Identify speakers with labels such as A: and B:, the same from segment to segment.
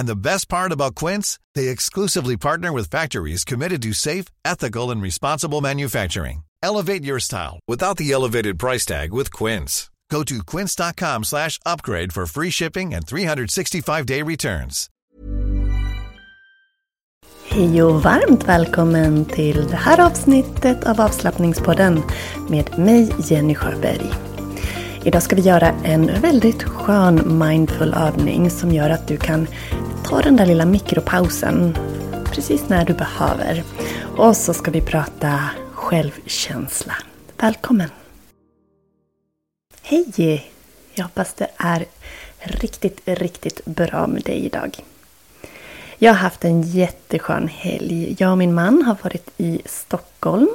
A: And the best part about Quince, they exclusively partner with factories committed to safe, ethical, and responsible manufacturing. Elevate your style without the elevated price tag with Quince. Go to quince.com slash upgrade for free shipping and 365-day returns.
B: Hej och varmt välkommen till det här avsnittet av avslappningspodden med mig Jenny Sjöberg. Idag ska vi göra en väldigt skön mindful övning som gör att du kan ta den där lilla mikropausen precis när du behöver. Och så ska vi prata självkänsla. Välkommen! Hej! Jag hoppas det är riktigt, riktigt bra med dig idag. Jag har haft en jätteskön helg. Jag och min man har varit i Stockholm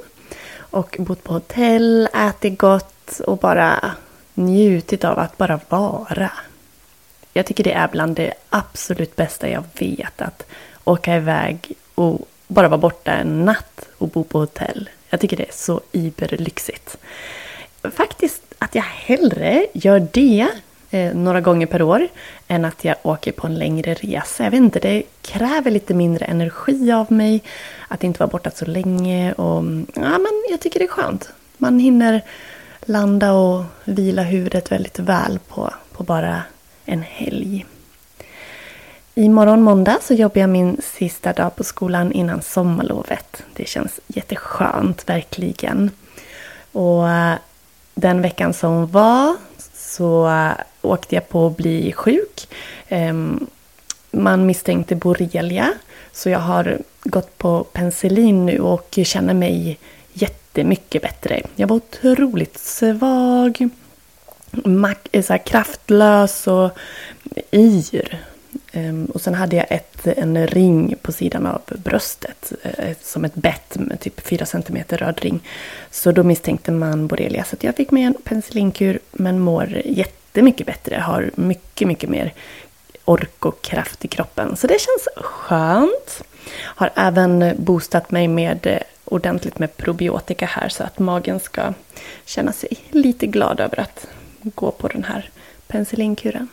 B: och bott på hotell, ätit gott och bara njutit av att bara vara. Jag tycker det är bland det absolut bästa jag vet att åka iväg och bara vara borta en natt och bo på hotell. Jag tycker det är så iberlyxigt. Faktiskt att jag hellre gör det eh, några gånger per år än att jag åker på en längre resa. Jag vet inte, det kräver lite mindre energi av mig att inte vara borta så länge och ja, men jag tycker det är skönt. Man hinner landa och vila huvudet väldigt väl på, på bara en helg. Imorgon måndag så jobbar jag min sista dag på skolan innan sommarlovet. Det känns jätteskönt, verkligen. Och eh, den veckan som var så eh, åkte jag på att bli sjuk. Ehm, man misstänkte borrelia. Så jag har gått på penicillin nu och känner mig jättemycket bättre. Jag var otroligt svag, Eh, så kraftlös och yr. Ehm, och sen hade jag ett, en ring på sidan av bröstet. Eh, som ett bett med typ 4 cm röd ring. Så då misstänkte man borrelia. Så jag fick mig en penicillinkur men mår jättemycket bättre. Har mycket, mycket mer ork och kraft i kroppen. Så det känns skönt. Har även boostat mig med eh, ordentligt med probiotika här så att magen ska känna sig lite glad över att gå på den här penicillinkuren.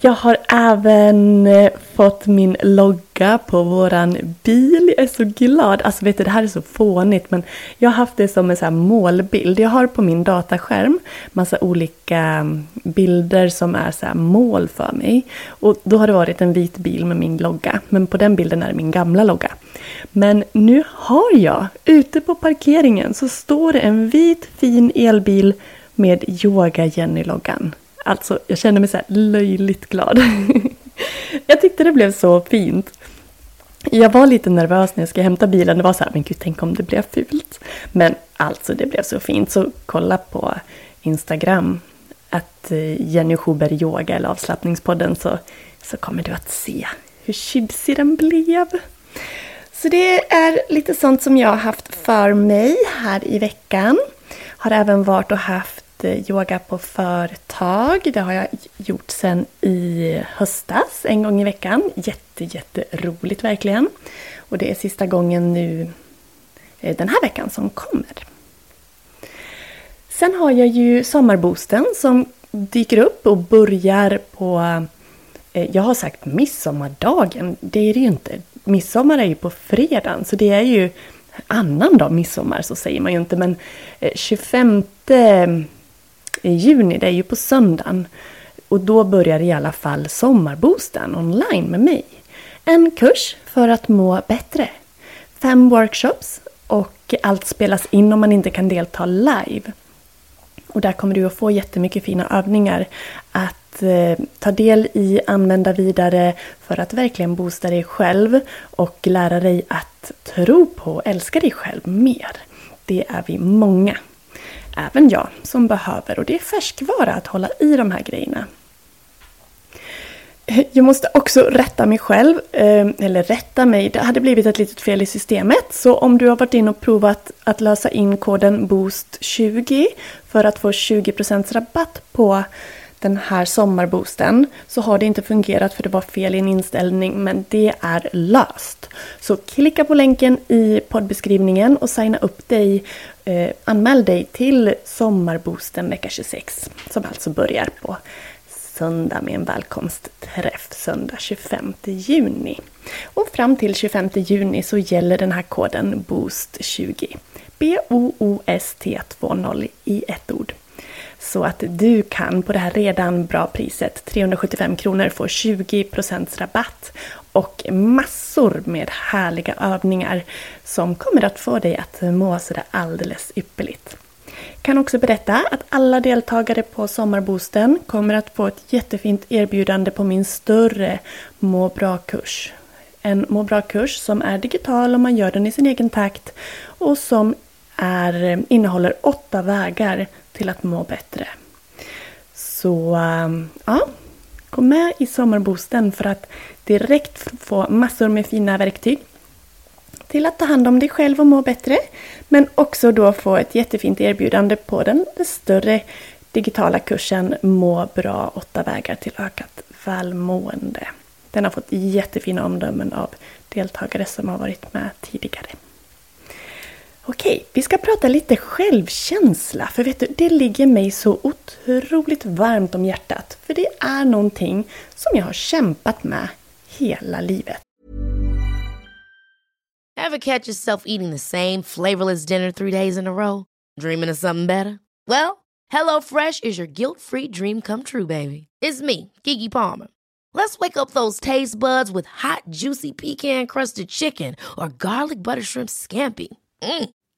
B: Jag har även eh, fått min logga på våran bil. Jag är så glad. Alltså vet du, det här är så fånigt men jag har haft det som en så målbild. Jag har på min dataskärm massa olika mm, bilder som är så mål för mig. Och då har det varit en vit bil med min logga. Men på den bilden är det min gamla logga. Men nu har jag, ute på parkeringen så står det en vit fin elbil med Yoga Jenny-loggan. Alltså, jag känner mig så här löjligt glad. jag tyckte det blev så fint. Jag var lite nervös när jag skulle hämta bilen. Det var så här, men gud, tänk om det blev fult. Men alltså, det blev så fint. Så kolla på Instagram, att eh, Jenny Schuberg Yoga eller avslappningspodden, så, så kommer du att se hur tjusig den blev. Så det är lite sånt som jag har haft för mig här i veckan. Har även varit och haft Eh, yoga på företag. Det har jag gjort sedan i höstas, en gång i veckan. Jätte, jätteroligt verkligen. Och det är sista gången nu eh, den här veckan som kommer. Sen har jag ju sommarboosten som dyker upp och börjar på... Eh, jag har sagt midsommardagen. Det är det ju inte. midsommar är ju på fredagen så det är ju annan dag midsommar så säger man ju inte men 25 juni det är ju på söndagen. Och då börjar i alla fall Sommarboosten online med mig. En kurs för att må bättre. Fem workshops och allt spelas in om man inte kan delta live. Och där kommer du att få jättemycket fina övningar att eh, ta del i, använda vidare för att verkligen boosta dig själv och lära dig att tro på och älska dig själv mer. Det är vi många, även jag, som behöver och det är färskvara att hålla i de här grejerna. Jag måste också rätta mig själv, eh, eller rätta mig, det hade blivit ett litet fel i systemet. Så om du har varit in och provat att lösa in koden BOOST20 för att få 20% rabatt på den här sommarboosten så har det inte fungerat för det var fel i en inställning men det är löst. Så klicka på länken i poddbeskrivningen och signa upp dig, eh, anmäl dig till sommarboosten vecka 26 som alltså börjar på söndag med en välkomstträff söndag 25 juni. Och fram till 25 juni så gäller den här koden BOOST20. B-O-O-S-T-20 i ett ord. Så att du kan på det här redan bra priset, 375 kronor, få 20% rabatt och massor med härliga övningar som kommer att få dig att må sådär alldeles ypperligt. Kan också berätta att alla deltagare på Sommarboosten kommer att få ett jättefint erbjudande på min större Må bra-kurs. En må bra-kurs som är digital och man gör den i sin egen takt och som är, innehåller åtta vägar till att må bättre. Så ehm, ja, gå med i Sommarboosten för att direkt få massor med fina verktyg till att ta hand om dig själv och må bättre. Men också då få ett jättefint erbjudande på den större digitala kursen Må bra, 8 vägar till ökat välmående. Den har fått jättefina omdömen av deltagare som har varit med tidigare. Okej, vi ska prata lite självkänsla. För vet du, det ligger mig så otroligt varmt om hjärtat. För det är någonting som jag har kämpat med hela livet.
C: Have catch yourself eating the same flavorless dinner three days in a row? Dreaming of something better? Well, hello fresh is your guilt free dream come true baby. It's me, Gigi Palmer. Let's wake up those taste buds with hot juicy pecan crusted chicken or garlic butter shrimp scampi. Mm.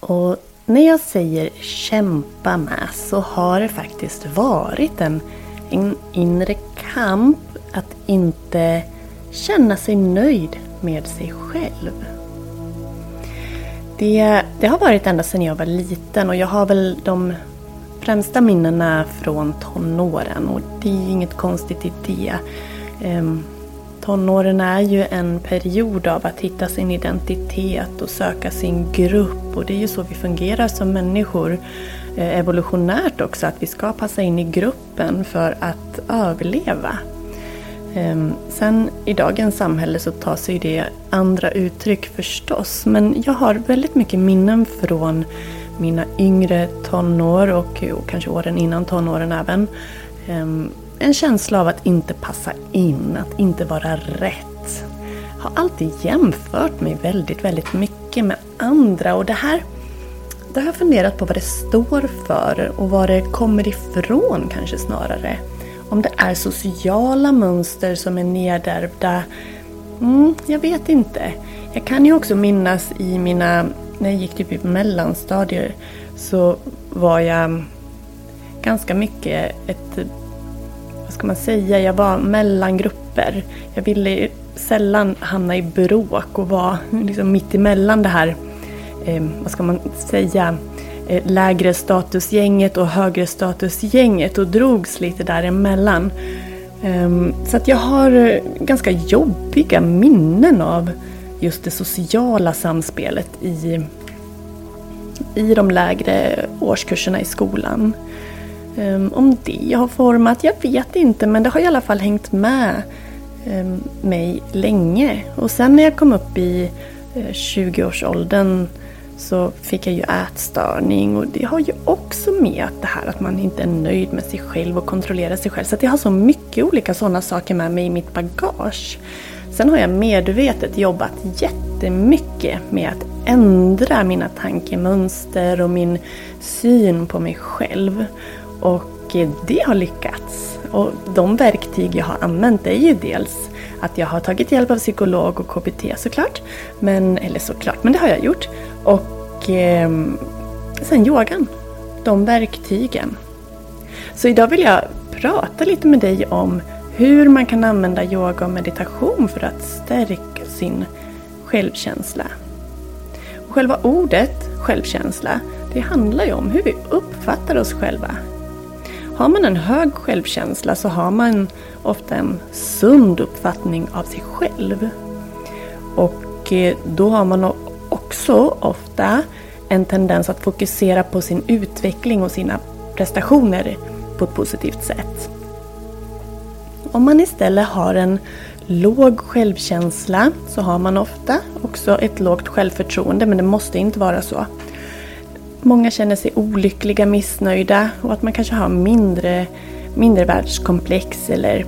B: Och när jag säger kämpa med så har det faktiskt varit en, en inre kamp att inte känna sig nöjd med sig själv. Det, det har varit ända sedan jag var liten och jag har väl de främsta minnena från tonåren och det är inget konstigt i det. Um, Tonåren är ju en period av att hitta sin identitet och söka sin grupp och det är ju så vi fungerar som människor. Eh, evolutionärt också, att vi ska passa in i gruppen för att överleva. Ehm, sen i dagens samhälle så tar sig det andra uttryck förstås men jag har väldigt mycket minnen från mina yngre tonår och, och kanske åren innan tonåren även. Ehm, en känsla av att inte passa in, att inte vara rätt. Har alltid jämfört mig väldigt, väldigt mycket med andra och det här det har jag funderat på vad det står för och var det kommer ifrån kanske snarare. Om det är sociala mönster som är nedärvda. Mm, jag vet inte. Jag kan ju också minnas i mina, när jag gick typ i mellanstadier så var jag ganska mycket ett vad ska man säga, jag var mellan grupper. Jag ville sällan hamna i bråk och vara liksom mitt emellan det här, eh, vad ska man säga, eh, lägre statusgänget och högre statusgänget och drogs lite däremellan. Ehm, så att jag har eh, ganska jobbiga minnen av just det sociala samspelet i, i de lägre årskurserna i skolan. Ehm, om det har format, jag vet inte men det har i alla fall hängt med ehm, mig länge. Och sen när jag kom upp i eh, 20-årsåldern så fick jag ju ätstörning och det har ju också med det här att man inte är nöjd med sig själv och kontrollerar sig själv. Så jag har så mycket olika sådana saker med mig i mitt bagage. Sen har jag medvetet jobbat jättemycket med att ändra mina tankemönster och min syn på mig själv. Och eh, det har lyckats. Och de verktyg jag har använt är ju dels att jag har tagit hjälp av psykolog och KBT såklart. Men, eller såklart, men det har jag gjort. Och eh, sen yogan. De verktygen. Så idag vill jag prata lite med dig om hur man kan använda yoga och meditation för att stärka sin självkänsla. Och själva ordet självkänsla, det handlar ju om hur vi uppfattar oss själva. Har man en hög självkänsla så har man ofta en sund uppfattning av sig själv. Och eh, då har man också ofta en tendens att fokusera på sin utveckling och sina prestationer på ett positivt sätt. Om man istället har en låg självkänsla så har man ofta också ett lågt självförtroende men det måste inte vara så. Många känner sig olyckliga, missnöjda och att man kanske har mindre, mindre världskomplex eller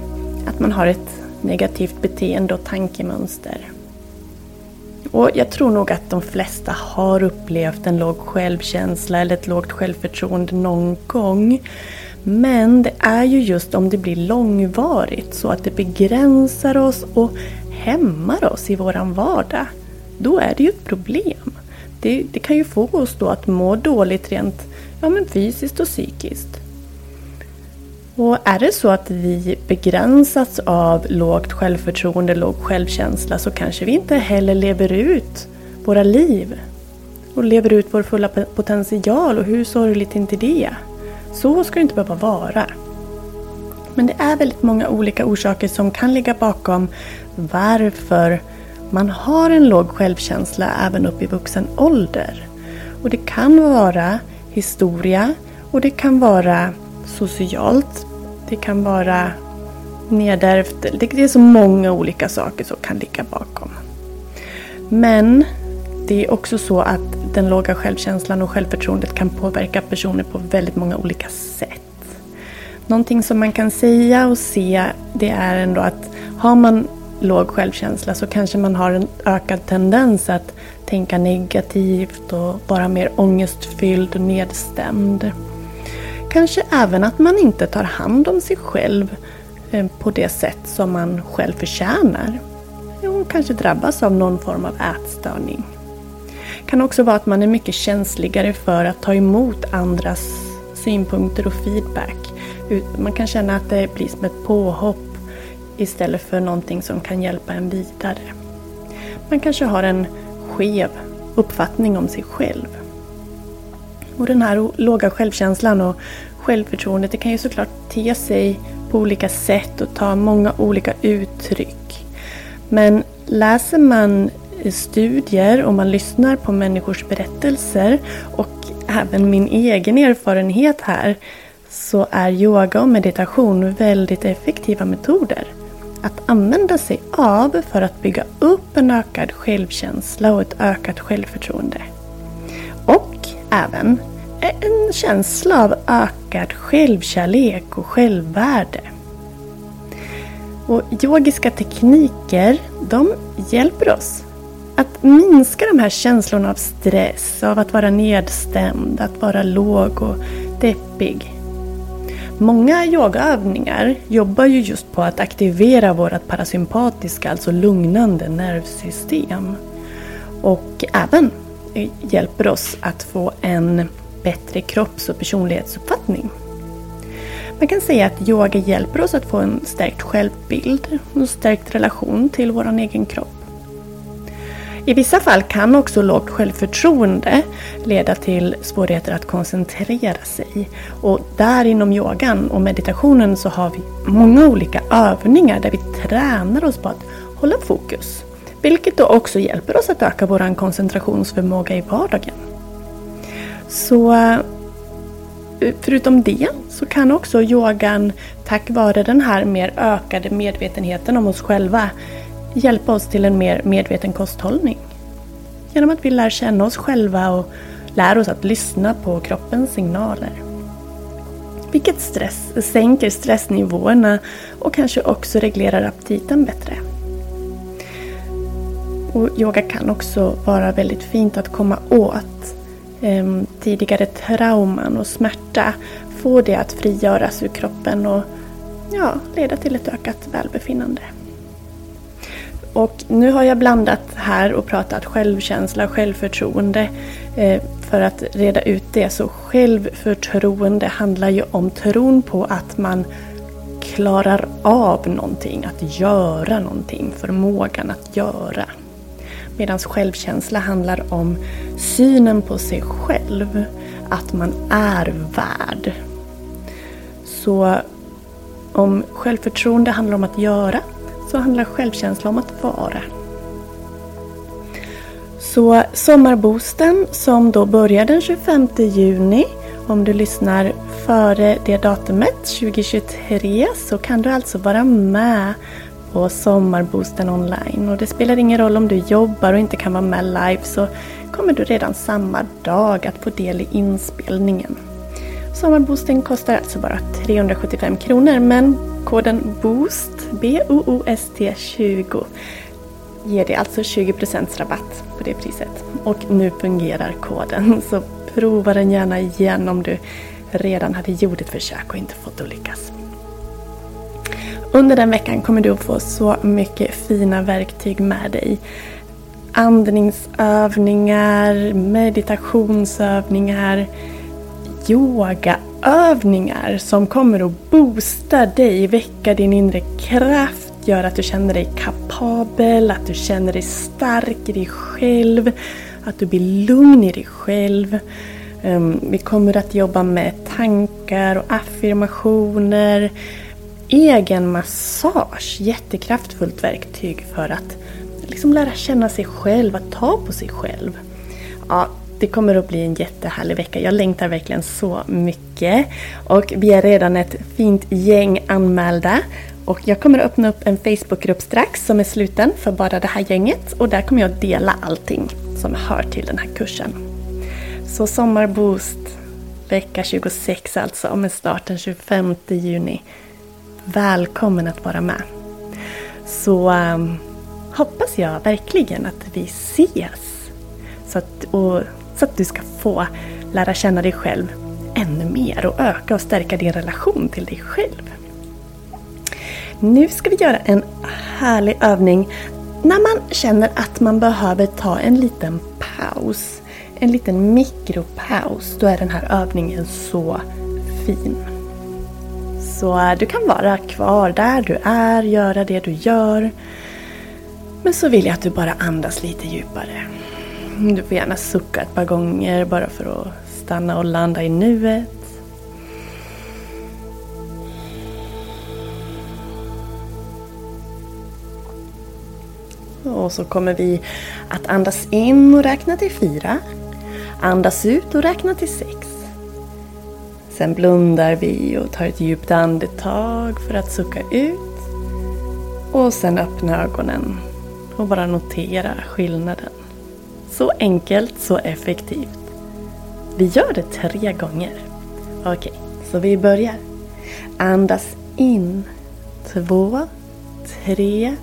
B: att man har ett negativt beteende och tankemönster. Och jag tror nog att de flesta har upplevt en låg självkänsla eller ett lågt självförtroende någon gång. Men det är ju just om det blir långvarigt så att det begränsar oss och hämmar oss i våran vardag. Då är det ju ett problem. Det, det kan ju få oss då att må dåligt rent ja, men fysiskt och psykiskt. Och är det så att vi begränsats av lågt självförtroende, låg självkänsla så kanske vi inte heller lever ut våra liv och lever ut vår fulla potential och hur sorgligt är inte det? Så ska det inte behöva vara. Men det är väldigt många olika orsaker som kan ligga bakom varför man har en låg självkänsla även upp i vuxen ålder. Och det kan vara historia och det kan vara socialt. Det kan vara nedärvt. Det är så många olika saker som kan ligga bakom. Men det är också så att den låga självkänslan och självförtroendet kan påverka personer på väldigt många olika sätt. Någonting som man kan säga och se det är ändå att har man låg självkänsla så kanske man har en ökad tendens att tänka negativt och vara mer ångestfylld och nedstämd. Kanske även att man inte tar hand om sig själv eh, på det sätt som man själv förtjänar. Och kanske drabbas av någon form av ätstörning. Det kan också vara att man är mycket känsligare för att ta emot andras synpunkter och feedback. Man kan känna att det blir som ett påhopp istället för någonting som kan hjälpa en vidare. Man kanske har en skev uppfattning om sig själv. Och den här låga självkänslan och självförtroendet det kan ju såklart te sig på olika sätt och ta många olika uttryck. Men läser man studier och man lyssnar på människors berättelser och även min egen erfarenhet här så är yoga och meditation väldigt effektiva metoder att använda sig av för att bygga upp en ökad självkänsla och ett ökat självförtroende. Och även en känsla av ökad självkärlek och självvärde. Och yogiska tekniker de hjälper oss att minska de här känslorna av stress, av att vara nedstämd, att vara låg och deppig. Många yogaövningar jobbar ju just på att aktivera vårt parasympatiska, alltså lugnande nervsystem. Och även eh, hjälper oss att få en bättre kropps och personlighetsuppfattning. Man kan säga att yoga hjälper oss att få en stärkt självbild och en stärkt relation till vår egen kropp. I vissa fall kan också lågt självförtroende leda till svårigheter att koncentrera sig. Och där inom yogan och meditationen så har vi många olika övningar där vi tränar oss på att hålla fokus. Vilket då också hjälper oss att öka vår koncentrationsförmåga i vardagen. Så eh, förutom det så kan också yogan tack vare den här mer ökade medvetenheten om oss själva hjälpa oss till en mer medveten kosthållning. Genom att vi lär känna oss själva och lär oss att lyssna på kroppens signaler. Vilket stress, sänker stressnivåerna och kanske också reglerar aptiten bättre. Och yoga kan också vara väldigt fint att komma åt eh, tidigare trauman och smärta. Få det att frigöras ur kroppen och ja, leda till ett ökat välbefinnande. Och nu har jag blandat här och pratat självkänsla och självförtroende eh, för att reda ut det. Så självförtroende handlar ju om tron på att man klarar av någonting, att göra någonting, förmågan att göra. Medan självkänsla handlar om synen på sig själv, att man är värd. Så om självförtroende handlar om att göra så handlar självkänsla om att vara. Så Sommarboosten som då börjar den 25 juni om du lyssnar före det datumet 2023 så kan du alltså vara med på Sommarboosten online. Och det spelar ingen roll om du jobbar och inte kan vara med live så kommer du redan samma dag att få del i inspelningen. Sommarboosten kostar alltså bara 375 kronor men koden BOOST, B-O-O-S-T 20 ger dig alltså 20% rabatt på det priset. Och nu fungerar koden så prova den gärna igen om du redan hade gjort ett försök och inte fått att lyckas. Under den veckan kommer du att få så mycket fina verktyg med dig. Andningsövningar, meditationsövningar, yogaövningar som kommer att boosta dig, väcka din inre kraft, göra att du känner dig kapabel, att du känner dig stark i dig själv, att du blir lugn i dig själv. Ehm, vi kommer att jobba med tankar och affirmationer, egen massage, jättekraftfullt verktyg för att liksom lära känna sig själv, att ta på sig själv. Ja, det kommer att bli en jättehärlig vecka. Jag längtar verkligen så mycket. Och vi är redan ett fint gäng anmälda. Och jag kommer att öppna upp en Facebookgrupp strax som är sluten för bara det här gänget. Och där kommer jag att dela allting som hör till den här kursen. Så Sommarboost vecka 26 alltså med start den 25 juni. Välkommen att vara med. Så um, hoppas jag verkligen att vi ses. Så att, och, så att du ska få lära känna dig själv ännu mer och öka och stärka din relation till dig själv. Nu ska vi göra en härlig övning när man känner att man behöver ta en liten paus. En liten mikropaus. Då är den här övningen så fin. Så du kan vara kvar där du är, göra det du gör. Men så vill jag att du bara andas lite djupare. Du får gärna sucka ett par gånger bara för att stanna och landa i nuet. Och så kommer vi att andas in och räkna till fyra. Andas ut och räkna till sex. Sen blundar vi och tar ett djupt andetag för att sucka ut. Och sen öppna ögonen och bara notera skillnaden. Så enkelt, så effektivt. Vi gör det tre gånger. Okej, så vi börjar. Andas in. Två, tre,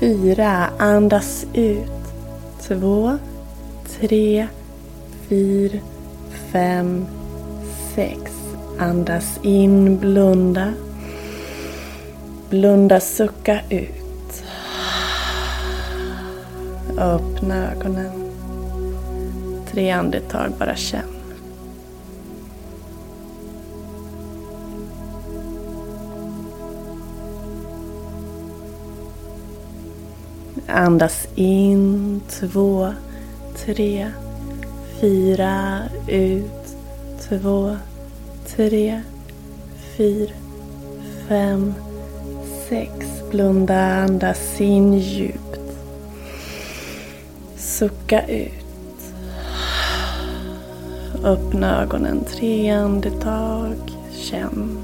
B: fyra. Andas ut. Två, tre, fyra, fem, sex. Andas in, blunda. Blunda, sucka ut. Öppna ögonen. Tre andetag, bara känn. Andas in, två, tre, fyra, ut, två, tre, fyra, fem, sex. Blunda, andas in djupt. Sucka ut. Öppna ögonen tre andetag. Känn.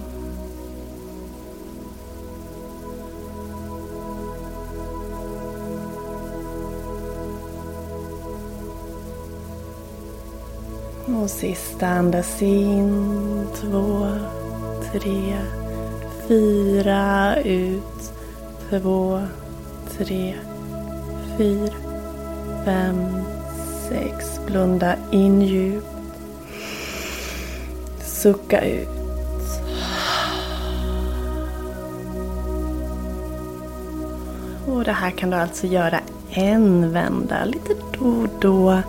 B: Och sista andas in. Två, tre, fyra. Ut. Två, tre, fyra, fem, sex. Blunda in djupt. Sucka ut. Och det här kan du alltså göra en vända lite då och då.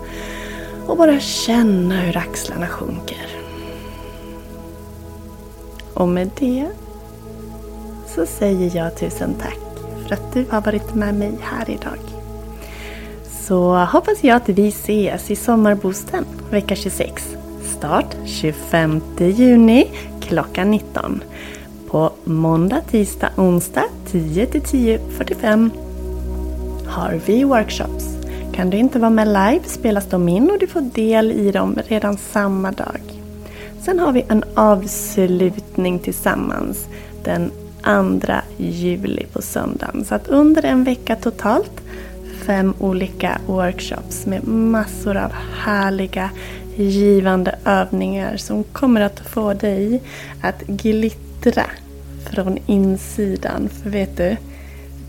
B: Och bara känna hur axlarna sjunker. Och med det så säger jag tusen tack för att du har varit med mig här idag. Så hoppas jag att vi ses i Sommarboosten vecka 26. Start 25 juni klockan 19. På måndag, tisdag, onsdag 10 till 10.45 har vi workshops. Kan du inte vara med live spelas de in och du får del i dem redan samma dag. Sen har vi en avslutning tillsammans den 2 juli på söndagen. Så att under en vecka totalt fem olika workshops med massor av härliga givande övningar som kommer att få dig att glittra från insidan. För vet du,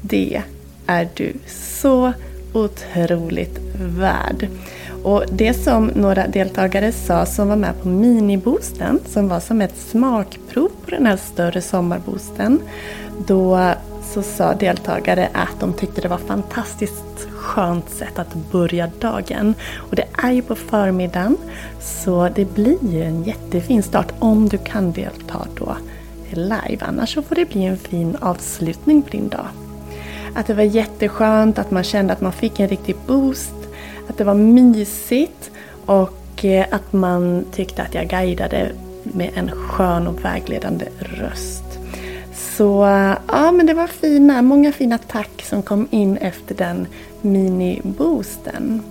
B: det är du så otroligt värd. Och det som några deltagare sa som var med på miniboosten, som var som ett smakprov på den här större sommarboosten. Då så sa deltagare att de tyckte det var fantastiskt skönt sätt att börja dagen. Och det är ju på förmiddagen så det blir ju en jättefin start om du kan delta då live. Annars så får det bli en fin avslutning på din dag. Att det var jätteskönt, att man kände att man fick en riktig boost, att det var mysigt och eh, att man tyckte att jag guidade med en skön och vägledande röst. Så eh, ja, men det var fina, många fina tack som kom in efter den mini-boosten.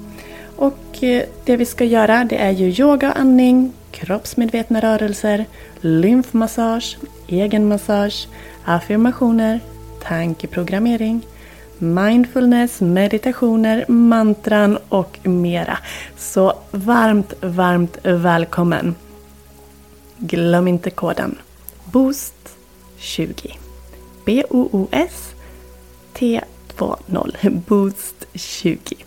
B: Och eh, det vi ska göra det är ju yoga och andning, kroppsmedvetna rörelser, lymfmassage, egenmassage, affirmationer, tankeprogrammering, mindfulness, meditationer, mantran och mera. Så varmt, varmt välkommen! Glöm inte koden BOOST20 B-O-O-S T20 BOOST20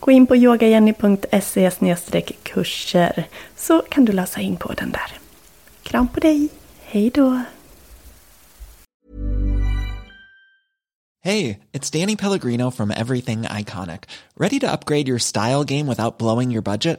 B: Gå in på yogajenny.se kurser så kan du läsa in på den där. Kram på dig! Hej då!
D: Hej, det är Danny Pellegrino from Everything Iconic. Ready to upgrade your style game without blowing your budget?